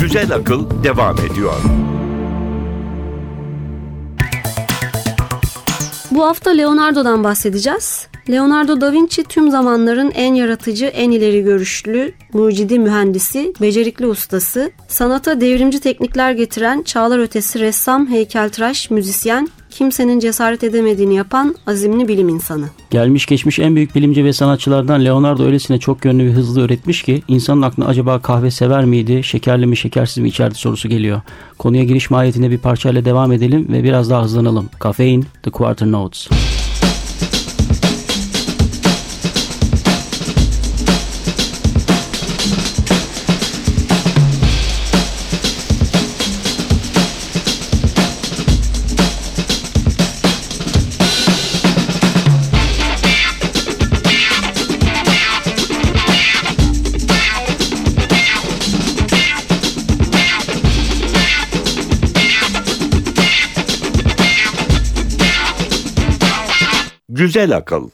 Güzel Akıl devam ediyor. Bu hafta Leonardo'dan bahsedeceğiz. Leonardo da Vinci tüm zamanların en yaratıcı, en ileri görüşlü, mucidi mühendisi, becerikli ustası, sanata devrimci teknikler getiren çağlar ötesi ressam, heykeltıraş, müzisyen, kimsenin cesaret edemediğini yapan azimli bilim insanı. Gelmiş geçmiş en büyük bilimci ve sanatçılardan Leonardo öylesine çok yönlü ve hızlı öğretmiş ki insanın aklına acaba kahve sever miydi, şekerli mi şekersiz mi içerdi sorusu geliyor. Konuya giriş mahiyetinde bir parçayla devam edelim ve biraz daha hızlanalım. Caffeine, The Quarter Notes. Güzel Akıl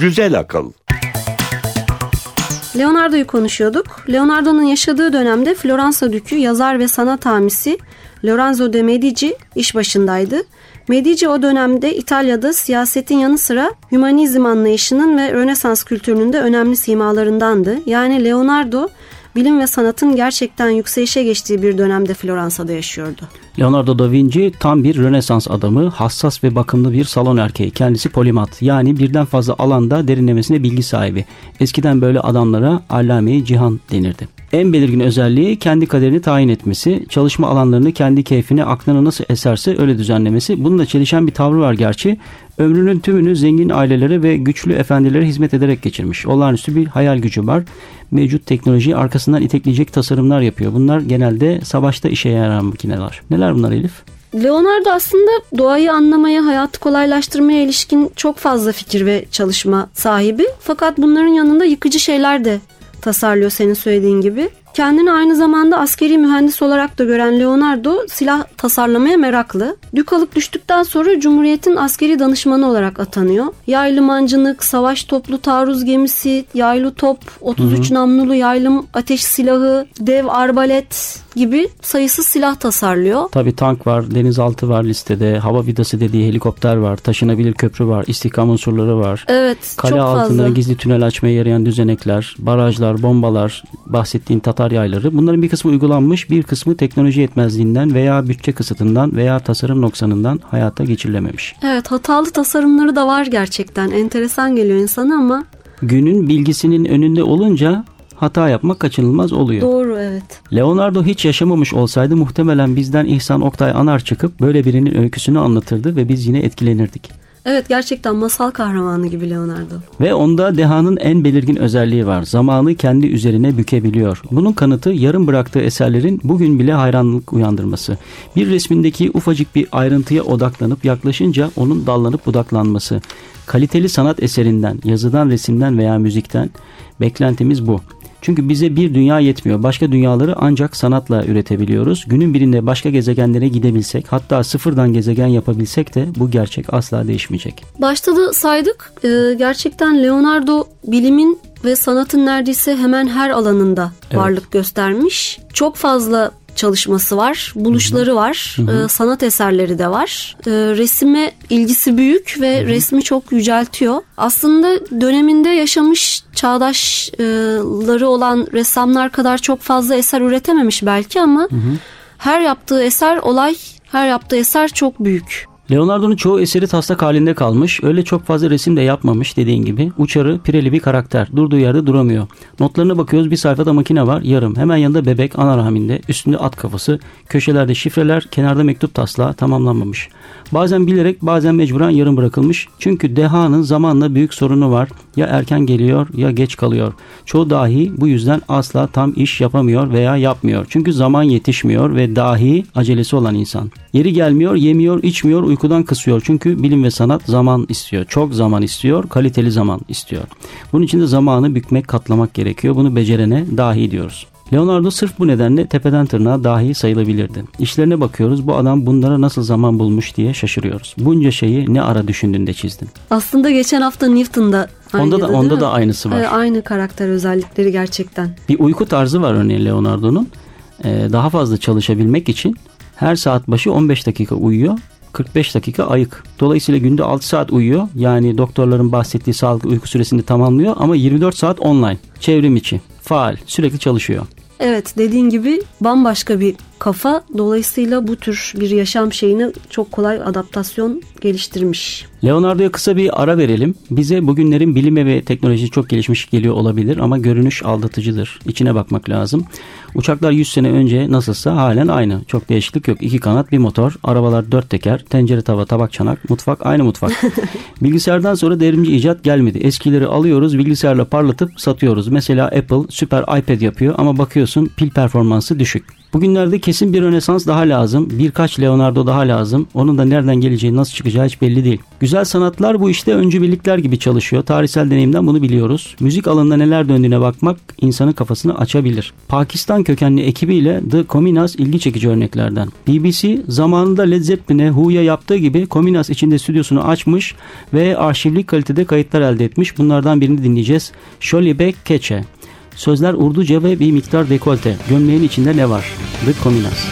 Güzel Akıl Leonardo'yu konuşuyorduk. Leonardo'nun yaşadığı dönemde Floransa Dükü yazar ve sanat hamisi Lorenzo de Medici iş başındaydı. Medici o dönemde İtalya'da siyasetin yanı sıra hümanizm anlayışının ve Rönesans kültürünün de önemli simalarındandı. Yani Leonardo bilim ve sanatın gerçekten yükselişe geçtiği bir dönemde Floransa'da yaşıyordu. Leonardo da Vinci tam bir Rönesans adamı, hassas ve bakımlı bir salon erkeği. Kendisi polimat yani birden fazla alanda derinlemesine bilgi sahibi. Eskiden böyle adamlara allame cihan denirdi. En belirgin özelliği kendi kaderini tayin etmesi, çalışma alanlarını kendi keyfine aklına nasıl eserse öyle düzenlemesi. Bununla çelişen bir tavrı var gerçi. Ömrünün tümünü zengin ailelere ve güçlü efendilere hizmet ederek geçirmiş. Olağanüstü bir hayal gücü var. Mevcut teknolojiyi arkasından itekleyecek tasarımlar yapıyor. Bunlar genelde savaşta işe yarayan makineler. Neler bunlar Elif? Leonardo aslında doğayı anlamaya, hayatı kolaylaştırmaya ilişkin çok fazla fikir ve çalışma sahibi. Fakat bunların yanında yıkıcı şeyler de tasarlıyor senin söylediğin gibi. Kendini aynı zamanda askeri mühendis olarak da gören Leonardo silah tasarlamaya meraklı. Dükalık düştükten sonra Cumhuriyet'in askeri danışmanı olarak atanıyor. Yaylı mancınık, savaş toplu taarruz gemisi, yaylı top, 33 hı hı. namlulu yaylım ateş silahı, dev arbalet gibi sayısız silah tasarlıyor. Tabi tank var, denizaltı var listede, hava vidası dediği helikopter var, taşınabilir köprü var, istihkam unsurları var. Evet, Kale çok altına fazla. gizli tünel açmaya yarayan düzenekler, barajlar, bombalar, bahsettiğin Tatar yayları. Bunların bir kısmı uygulanmış, bir kısmı teknoloji yetmezliğinden veya bütçe kısıtından veya tasarım noksanından hayata geçirilememiş. Evet, hatalı tasarımları da var gerçekten. Enteresan geliyor insana ama Günün bilgisinin önünde olunca hata yapmak kaçınılmaz oluyor. doğru evet. Leonardo hiç yaşamamış olsaydı muhtemelen bizden İhsan Oktay Anar çıkıp böyle birinin öyküsünü anlatırdı ve biz yine etkilenirdik. Evet gerçekten masal kahramanı gibi Leonardo. Ve onda dehanın en belirgin özelliği var. Zamanı kendi üzerine bükebiliyor. Bunun kanıtı yarım bıraktığı eserlerin bugün bile hayranlık uyandırması. Bir resmindeki ufacık bir ayrıntıya odaklanıp yaklaşınca onun dallanıp budaklanması. Kaliteli sanat eserinden, yazıdan, resimden veya müzikten beklentimiz bu. Çünkü bize bir dünya yetmiyor. Başka dünyaları ancak sanatla üretebiliyoruz. Günün birinde başka gezegenlere gidebilsek hatta sıfırdan gezegen yapabilsek de bu gerçek asla değişmeyecek. Başta da saydık. Ee, gerçekten Leonardo bilimin ve sanatın neredeyse hemen her alanında Evet. varlık göstermiş. Çok fazla çalışması var, buluşları var, e, sanat eserleri de var. E, resime ilgisi büyük ve resmi çok yüceltiyor. Aslında döneminde yaşamış çağdaşları olan ressamlar kadar çok fazla eser üretememiş belki ama her yaptığı eser olay, her yaptığı eser çok büyük. Leonardo'nun çoğu eseri taslak halinde kalmış. Öyle çok fazla resim de yapmamış dediğin gibi. Uçarı, pireli bir karakter. Durduğu yerde duramıyor. Notlarına bakıyoruz bir sayfada makine var yarım. Hemen yanında bebek ana rahminde. Üstünde at kafası. Köşelerde şifreler, kenarda mektup taslağı tamamlanmamış. Bazen bilerek bazen mecburen yarım bırakılmış. Çünkü dehanın zamanla büyük sorunu var. Ya erken geliyor ya geç kalıyor. Çoğu dahi bu yüzden asla tam iş yapamıyor veya yapmıyor. Çünkü zaman yetişmiyor ve dahi acelesi olan insan. Yeri gelmiyor, yemiyor, içmiyor, uykudan kısıyor. Çünkü bilim ve sanat zaman istiyor. Çok zaman istiyor, kaliteli zaman istiyor. Bunun için de zamanı bükmek, katlamak gerekiyor. Bunu becerene dahi diyoruz. Leonardo sırf bu nedenle tepeden tırnağa dahi sayılabilirdi. İşlerine bakıyoruz bu adam bunlara nasıl zaman bulmuş diye şaşırıyoruz. Bunca şeyi ne ara düşündün de çizdin. Aslında geçen hafta Newton'da Onda da aynıydı, onda da aynısı var. Ee, Aynı karakter özellikleri gerçekten. Bir uyku tarzı var örneğin Leonardo'nun. Ee, daha fazla çalışabilmek için her saat başı 15 dakika uyuyor. 45 dakika ayık. Dolayısıyla günde 6 saat uyuyor. Yani doktorların bahsettiği sağlıklı uyku süresini tamamlıyor ama 24 saat online. Çevrim içi. Faal. Sürekli çalışıyor. Evet dediğin gibi bambaşka bir kafa. Dolayısıyla bu tür bir yaşam şeyine çok kolay adaptasyon geliştirmiş. Leonardo'ya kısa bir ara verelim. Bize bugünlerin bilime ve teknoloji çok gelişmiş geliyor olabilir ama görünüş aldatıcıdır. İçine bakmak lazım. Uçaklar 100 sene önce nasılsa halen aynı. Çok değişiklik yok. İki kanat, bir motor, arabalar dört teker, tencere tava, tabak çanak, mutfak aynı mutfak. Bilgisayardan sonra devrimci icat gelmedi. Eskileri alıyoruz, bilgisayarla parlatıp satıyoruz. Mesela Apple süper iPad yapıyor ama bakıyorsun pil performansı düşük. Bugünlerde kesin bir rönesans daha lazım. Birkaç Leonardo daha lazım. Onun da nereden geleceği, nasıl çıkacağı hiç belli değil. Güzel sanatlar bu işte öncü birlikler gibi çalışıyor. Tarihsel deneyimden bunu biliyoruz. Müzik alanında neler döndüğüne bakmak insanın kafasını açabilir. Pakistan kökenli ekibiyle The Cominas ilgi çekici örneklerden. BBC zamanında Led Zeppelin'e Who'ya yaptığı gibi Cominas içinde stüdyosunu açmış ve arşivlik kalitede kayıtlar elde etmiş. Bunlardan birini dinleyeceğiz. Şolibek Keçe. Sözler Urduca ve bir miktar dekolte. Gömleğin içinde ne var? The Cominas.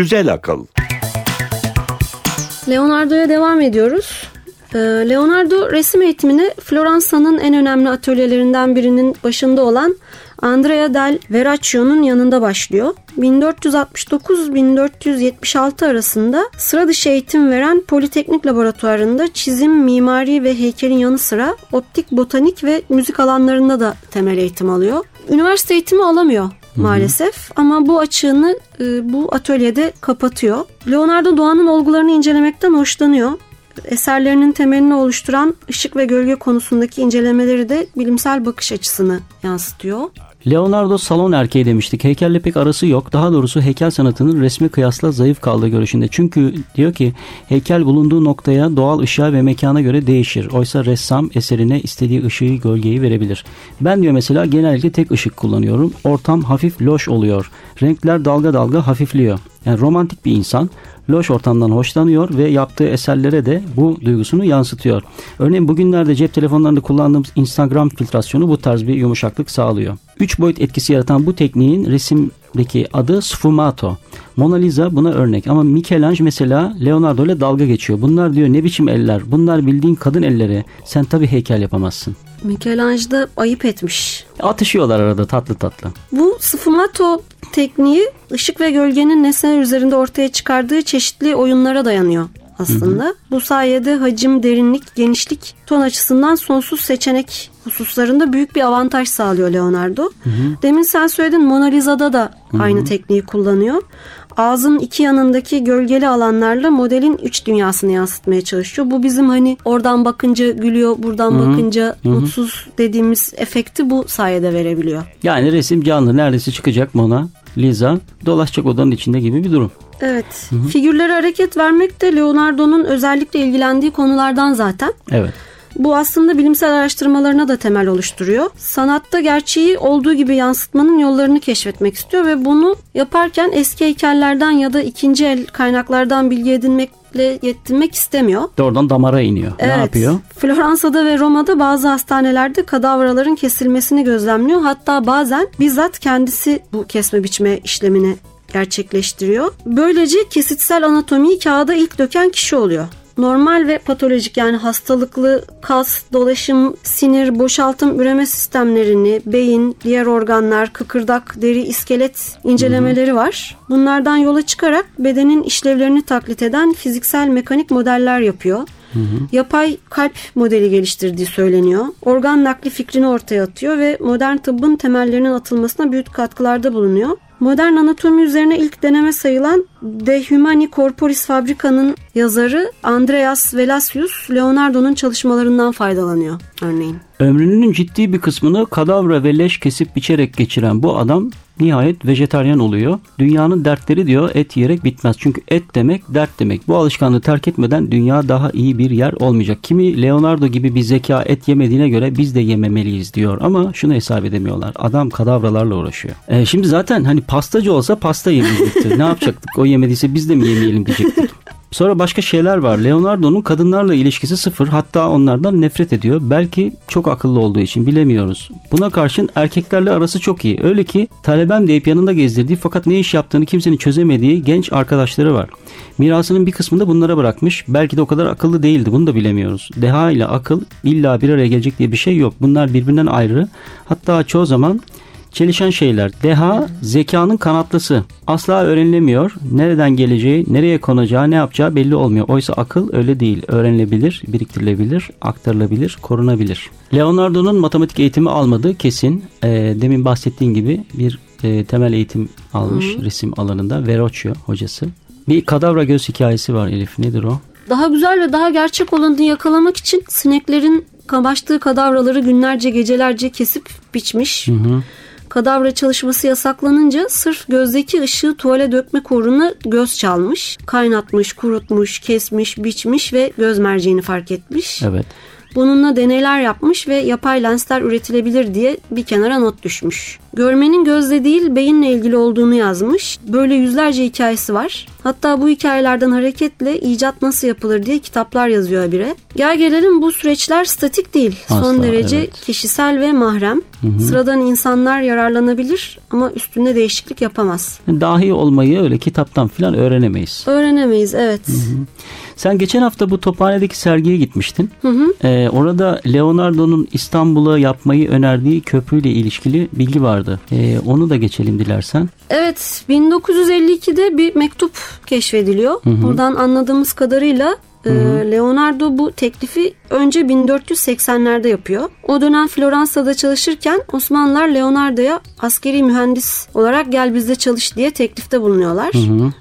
Güzel akıl. Leonardo'ya devam ediyoruz. Ee, Leonardo resim eğitimine Floransa'nın en önemli atölyelerinden birinin başında olan Andrea del Verrocchio'nun yanında başlıyor. 1469-1476 arasında sıra dışı eğitim veren Politeknik Laboratuvarı'nda çizim, mimari ve heykelin yanı sıra optik, botanik ve müzik alanlarında da temel eğitim alıyor. Üniversite eğitimi alamıyor maalesef ama bu açığını e, bu atölyede kapatıyor. Leonardo doğanın olgularını incelemekten hoşlanıyor. Eserlerinin temelini oluşturan ışık ve gölge konusundaki incelemeleri de bilimsel bakış açısını yansıtıyor. Leonardo salon erkeği demiştik. Heykelle pek arası yok. Daha doğrusu heykel sanatının resmi kıyasla zayıf kaldığı görüşünde. Çünkü diyor ki heykel bulunduğu noktaya doğal ışığa ve mekana göre değişir. Oysa ressam eserine istediği ışığı gölgeyi verebilir. Ben diyor mesela genellikle tek ışık kullanıyorum. Ortam hafif loş oluyor. Renkler dalga dalga hafifliyor. Yani romantik bir insan loş ortamdan hoşlanıyor ve yaptığı eserlere de bu duygusunu yansıtıyor. Örneğin bugünlerde cep telefonlarında kullandığımız Instagram filtrasyonu bu tarz bir yumuşaklık sağlıyor. 3 boyut etkisi yaratan bu tekniğin resimdeki adı sfumato. Mona Lisa buna örnek ama Michelangelo mesela Leonardo ile dalga geçiyor. Bunlar diyor ne biçim eller? Bunlar bildiğin kadın elleri. Sen tabii heykel yapamazsın. Michelangelo da ayıp etmiş. Atışıyorlar arada tatlı tatlı. Bu sfumato tekniği ışık ve gölgenin nesneler üzerinde ortaya çıkardığı çeşitli oyunlara dayanıyor aslında. Bu sayede hacim, derinlik, genişlik, ton açısından sonsuz seçenek hususlarında büyük bir avantaj sağlıyor Leonardo. Demin sen söyledin Mona Lisa'da da aynı tekniği kullanıyor. Ağzın iki yanındaki gölgeli alanlarla modelin üç dünyasını yansıtmaya çalışıyor. Bu bizim hani oradan bakınca gülüyor, buradan bakınca mutsuz dediğimiz efekti bu sayede verebiliyor. Yani resim canlı neredeyse çıkacak Mona Lisa dolaşacak odanın içinde gibi bir durum. Evet. Figürlere hareket vermek de Leonardo'nun özellikle ilgilendiği konulardan zaten. Evet. Bu aslında bilimsel araştırmalarına da temel oluşturuyor. Sanatta gerçeği olduğu gibi yansıtmanın yollarını keşfetmek istiyor ve bunu yaparken eski heykellerden ya da ikinci el kaynaklardan bilgi edinmekle yetinmek istemiyor. Doğrudan damara iniyor. Ne yapıyor? Floransa'da ve Roma'da bazı hastanelerde kadavraların kesilmesini gözlemliyor. Hatta bazen bizzat kendisi bu kesme biçme işlemini gerçekleştiriyor. Böylece kesitsel anatomiyi kağıda ilk döken kişi oluyor. Normal ve patolojik yani hastalıklı kas, dolaşım, sinir, boşaltım, üreme sistemlerini, beyin, diğer organlar, kıkırdak, deri, iskelet incelemeleri var. Bunlardan yola çıkarak bedenin işlevlerini taklit eden fiziksel mekanik modeller yapıyor. Yapay kalp modeli geliştirdiği söyleniyor. Organ nakli fikrini ortaya atıyor ve modern tıbbın temellerinin atılmasına büyük katkılarda bulunuyor. Modern anatomi üzerine ilk deneme sayılan De Humani Corporis Fabrica'nın yazarı Andreas Velasius, Leonardo'nun çalışmalarından faydalanıyor örneğin. Ömrünün ciddi bir kısmını kadavra ve leş kesip biçerek geçiren bu adam nihayet vejetaryen oluyor. Dünyanın dertleri diyor et yiyerek bitmez. Çünkü et demek dert demek. Bu alışkanlığı terk etmeden dünya daha iyi bir yer olmayacak. Kimi Leonardo gibi bir zeka et yemediğine göre biz de yememeliyiz diyor. Ama şunu hesap edemiyorlar. Adam kadavralarla uğraşıyor. E, şimdi zaten hani pastacı olsa pasta yemeyecekti. ne yapacaktık? O yemediyse biz de mi yemeyelim diyecektik. Sonra başka şeyler var. Leonardo'nun kadınlarla ilişkisi sıfır. Hatta onlardan nefret ediyor. Belki çok akıllı olduğu için bilemiyoruz. Buna karşın erkeklerle arası çok iyi. Öyle ki talebem deyip yanında gezdirdiği fakat ne iş yaptığını kimsenin çözemediği genç arkadaşları var. Mirasının bir kısmını da bunlara bırakmış. Belki de o kadar akıllı değildi. Bunu da bilemiyoruz. Deha ile akıl illa bir araya gelecek diye bir şey yok. Bunlar birbirinden ayrı. Hatta çoğu zaman Çelişen şeyler. Deha zekanın kanatlısı. Asla öğrenilemiyor. Nereden geleceği, nereye konacağı, ne yapacağı belli olmuyor. Oysa akıl öyle değil. Öğrenilebilir, biriktirilebilir, aktarılabilir, korunabilir. Leonardo'nun matematik eğitimi almadığı kesin. Ee, demin bahsettiğin gibi bir e, temel eğitim almış resim alanında. Verocchio hocası. Bir kadavra göz hikayesi var Elif. Nedir o? Daha güzel ve daha gerçek olanını yakalamak için sineklerin kamaştığı kadavraları günlerce gecelerce kesip biçmiş. Kadavra çalışması yasaklanınca sırf gözdeki ışığı tuvale dökmek uğruna göz çalmış. Kaynatmış, kurutmuş, kesmiş, biçmiş ve göz merceğini fark etmiş. Evet. Bununla deneyler yapmış ve yapay lensler üretilebilir diye bir kenara not düşmüş. Görmenin gözle değil beyinle ilgili olduğunu yazmış. Böyle yüzlerce hikayesi var. Hatta bu hikayelerden hareketle icat nasıl yapılır diye kitaplar yazıyor habire. Gel gelelim bu süreçler statik değil. Son Asla, derece evet. kişisel ve mahrem. Sıradan insanlar yararlanabilir ama üstünde değişiklik yapamaz. Dahi olmayı öyle kitaptan falan öğrenemeyiz. Öğrenemeyiz evet. Sen geçen hafta bu Tophane'deki sergiye gitmiştin. Ee, orada Leonardo'nun İstanbul'a yapmayı önerdiği köprüyle ilişkili bilgi vardı. Ee, onu da geçelim dilersen. Evet 1952'de bir mektup keşfediliyor. Buradan anladığımız kadarıyla Ee, Leonardo bu teklifi önce 1480'lerde yapıyor. O dönem Floransa'da çalışırken Osmanlılar Leonardo'ya askeri mühendis olarak gel bizde çalış diye teklifte bulunuyorlar.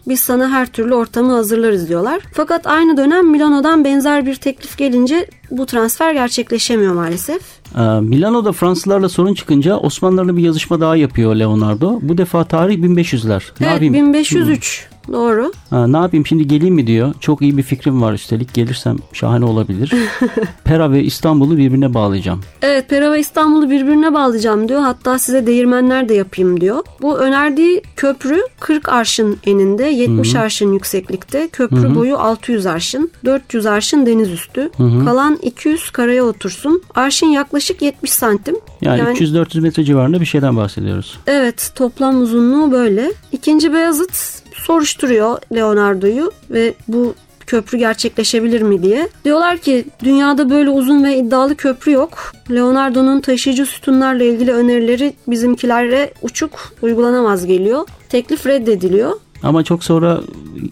Biz sana her türlü ortamı hazırlarız diyorlar. Fakat aynı dönem Milano'dan benzer bir teklif gelince bu transfer gerçekleşemiyor maalesef. Ee, Milano'da Fransızlarla sorun çıkınca Osmanlılarla bir yazışma daha yapıyor Leonardo. Bu defa tarih 1500'ler. Ne evet yapayım? 1503 doğru. Ha, ne yapayım şimdi geleyim mi diyor. Çok iyi bir fikrim var üstelik. Gelirsem şahane olabilir. Pera ve İstanbul'u birbirine bağlayacağım. Evet Pera ve İstanbul'u birbirine bağlayacağım diyor. Hatta size değirmenler de yapayım diyor. Bu önerdiği köprü 40 arşın eninde, 70 arşın yükseklikte. Köprü boyu 600 arşın, 400 arşın deniz üstü. Kalan 200 karaya otursun. Arşın yaklaşık 70 santim. Yani, 300-400 metre civarında bir şeyden bahsediyoruz. Evet toplam uzunluğu böyle. İkinci Beyazıt soruşturuyor Leonardo'yu ve bu köprü gerçekleşebilir mi diye. Diyorlar ki dünyada böyle uzun ve iddialı köprü yok. Leonardo'nun taşıyıcı sütunlarla ilgili önerileri bizimkilere uçuk uygulanamaz geliyor. Teklif reddediliyor. Ama çok sonra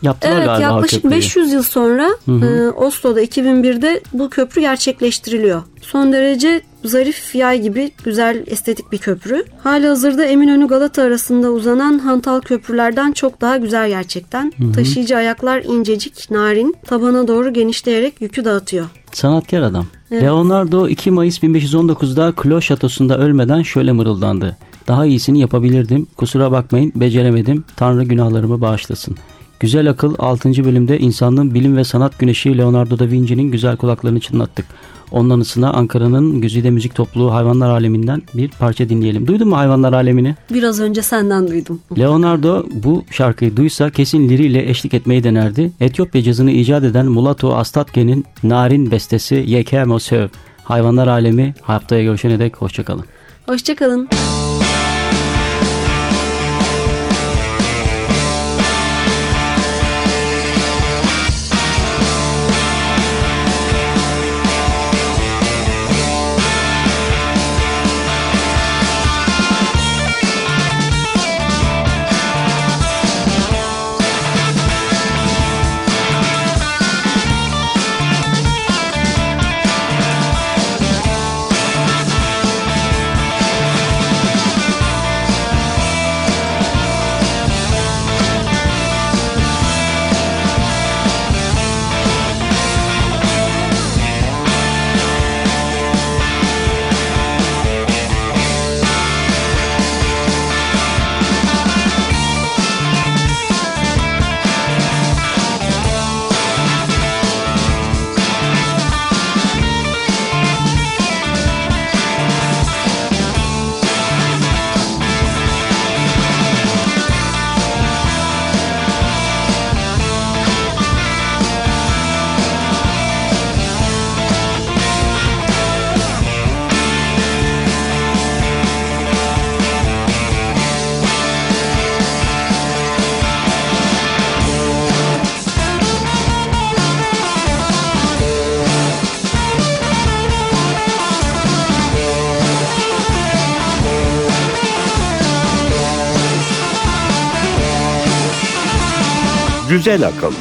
yaptılar Evet galiba yaklaşık köprüyü. 500 yıl sonra e, Oslo'da 2001'de bu köprü gerçekleştiriliyor. Son derece zarif yay gibi güzel estetik bir köprü. Hali hazırda Eminönü Galata arasında uzanan hantal köprülerden çok daha güzel gerçekten. Taşıyıcı ayaklar incecik, narin, tabana doğru genişleyerek yükü dağıtıyor. Sanatkar adam. Evet. Leonardo 2 Mayıs 1519'da Clos Şatosu'nda ölmeden şöyle mırıldandı. Daha iyisini yapabilirdim. Kusura bakmayın beceremedim. Tanrı günahlarımı bağışlasın. Güzel Akıl 6. bölümde insanlığın bilim ve sanat güneşi Leonardo da Vinci'nin güzel kulaklarını çınlattık. Onun anısına Ankara'nın Güzide Müzik Topluluğu Hayvanlar Aleminden bir parça dinleyelim. Duydun mu Hayvanlar Alemini? Biraz önce senden duydum. Leonardo bu şarkıyı duysa kesin liriyle eşlik etmeyi denerdi. Etiyopya cazını icat eden Mulatu Astatke'nin narin bestesi Yeke Mosöv. Hayvanlar Alemi haftaya görüşene dek hoşçakalın. Hoşçakalın. Güzel akıl.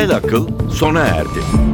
Güzel akıl sona erdi.